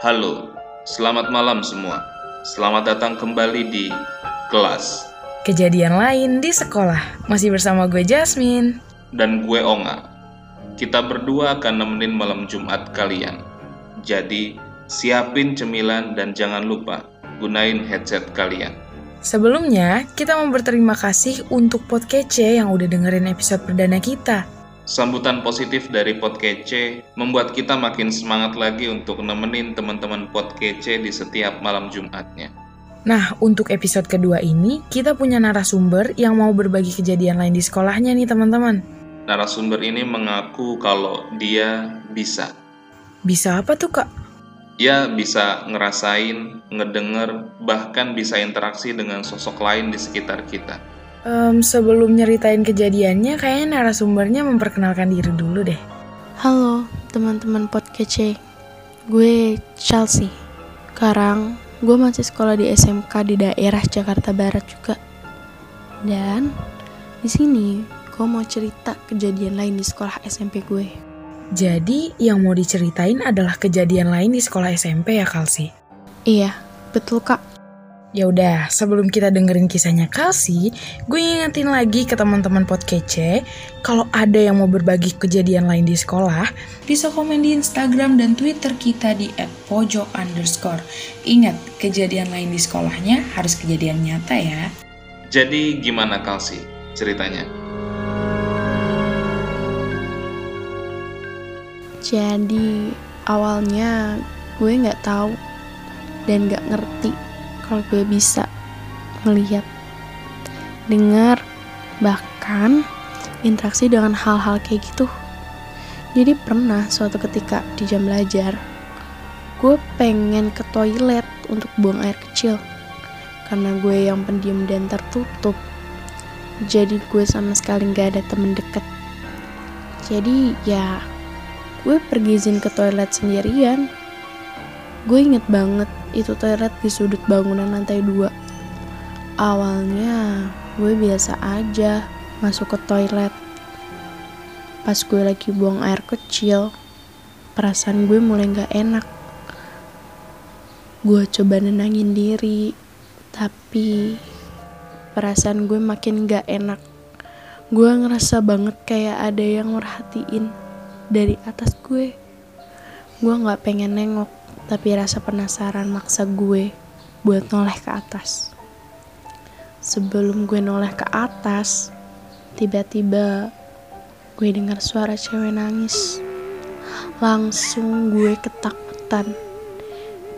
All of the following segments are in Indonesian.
Halo, selamat malam semua. Selamat datang kembali di kelas. Kejadian lain di sekolah. Masih bersama gue Jasmine. Dan gue Onga. Kita berdua akan nemenin malam Jumat kalian. Jadi, siapin cemilan dan jangan lupa gunain headset kalian. Sebelumnya, kita mau berterima kasih untuk Podkece yang udah dengerin episode perdana kita. Sambutan positif dari Podkece membuat kita makin semangat lagi untuk nemenin teman-teman Podkece di setiap malam Jumatnya. Nah, untuk episode kedua ini, kita punya narasumber yang mau berbagi kejadian lain di sekolahnya nih teman-teman. Narasumber ini mengaku kalau dia bisa. Bisa apa tuh kak? Dia bisa ngerasain, ngedenger, bahkan bisa interaksi dengan sosok lain di sekitar kita. Um, sebelum nyeritain kejadiannya, kayaknya narasumbernya memperkenalkan diri dulu deh. Halo teman-teman podcast gue Chelsea. Sekarang gue masih sekolah di SMK di daerah Jakarta Barat juga. Dan di sini gue mau cerita kejadian lain di sekolah SMP gue. Jadi, yang mau diceritain adalah kejadian lain di sekolah SMP ya, Kalsi? Iya, betul kak. Ya udah, sebelum kita dengerin kisahnya Kalsi, gue ingetin lagi ke teman-teman Podkece, kalau ada yang mau berbagi kejadian lain di sekolah, bisa komen di Instagram dan Twitter kita di @pojok underscore. Ingat, kejadian lain di sekolahnya harus kejadian nyata ya. Jadi gimana Kalsi ceritanya? Jadi awalnya gue nggak tahu dan nggak ngerti kalau gue bisa melihat, dengar, bahkan interaksi dengan hal-hal kayak gitu. Jadi pernah suatu ketika di jam belajar, gue pengen ke toilet untuk buang air kecil. Karena gue yang pendiam dan tertutup, jadi gue sama sekali gak ada temen deket. Jadi ya, gue pergi izin ke toilet sendirian. Gue inget banget itu toilet di sudut bangunan lantai dua. Awalnya gue biasa aja masuk ke toilet. Pas gue lagi buang air kecil, perasaan gue mulai gak enak. Gue coba nenangin diri, tapi perasaan gue makin gak enak. Gue ngerasa banget kayak ada yang merhatiin dari atas gue. Gue gak pengen nengok tapi rasa penasaran maksa gue buat noleh ke atas. Sebelum gue noleh ke atas, tiba-tiba gue dengar suara cewek nangis. Langsung gue ketakutan.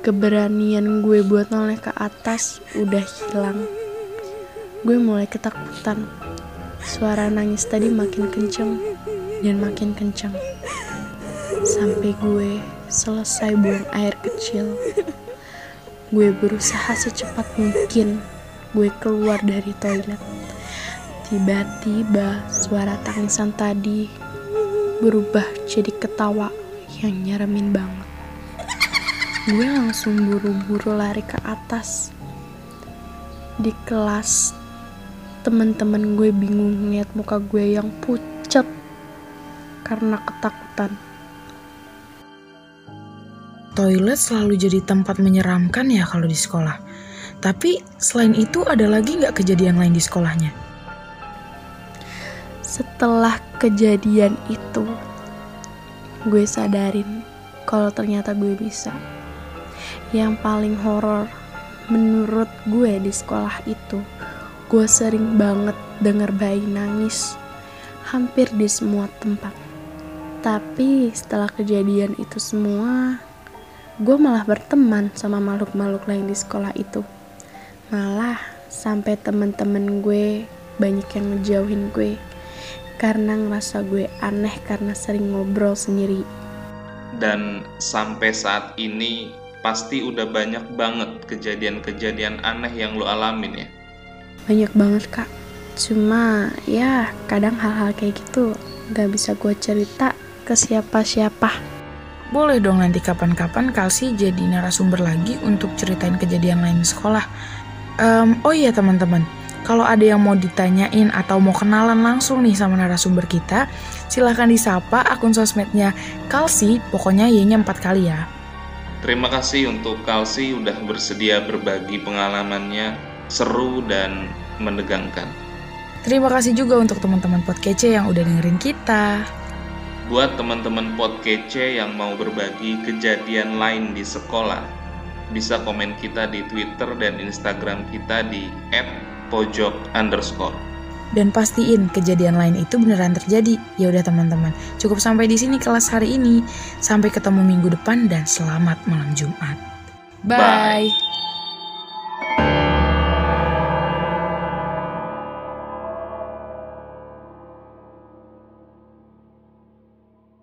Keberanian gue buat noleh ke atas udah hilang. Gue mulai ketakutan. Suara nangis tadi makin kenceng dan makin kenceng. Sampai gue selesai buang air kecil. Gue berusaha secepat mungkin gue keluar dari toilet. Tiba-tiba suara tangisan tadi berubah jadi ketawa yang nyeremin banget. Gue langsung buru-buru lari ke atas. Di kelas, temen-temen gue bingung ngeliat muka gue yang pucat karena ketakutan. Toilet selalu jadi tempat menyeramkan ya kalau di sekolah. Tapi selain itu ada lagi nggak kejadian lain di sekolahnya? Setelah kejadian itu, gue sadarin kalau ternyata gue bisa. Yang paling horor menurut gue di sekolah itu, gue sering banget denger bayi nangis hampir di semua tempat. Tapi setelah kejadian itu semua, gue malah berteman sama makhluk-makhluk lain di sekolah itu. Malah sampai temen-temen gue banyak yang ngejauhin gue karena ngerasa gue aneh karena sering ngobrol sendiri. Dan sampai saat ini pasti udah banyak banget kejadian-kejadian aneh yang lo alamin ya? Banyak banget kak. Cuma ya kadang hal-hal kayak gitu gak bisa gue cerita ke siapa-siapa. Boleh dong nanti kapan-kapan Kalsi jadi narasumber lagi untuk ceritain kejadian lain di sekolah. Um, oh iya teman-teman, kalau ada yang mau ditanyain atau mau kenalan langsung nih sama narasumber kita, silahkan disapa akun sosmednya Kalsi, pokoknya Y-nya 4 kali ya. Terima kasih untuk Kalsi udah bersedia berbagi pengalamannya seru dan menegangkan. Terima kasih juga untuk teman-teman Podcece yang udah dengerin kita. Buat teman-teman Podcece yang mau berbagi kejadian lain di sekolah, bisa komen kita di Twitter dan Instagram kita di @pojok underscore. Dan pastiin kejadian lain itu beneran terjadi. Ya udah teman-teman, cukup sampai di sini kelas hari ini. Sampai ketemu minggu depan dan selamat malam Jumat. Bye. Bye.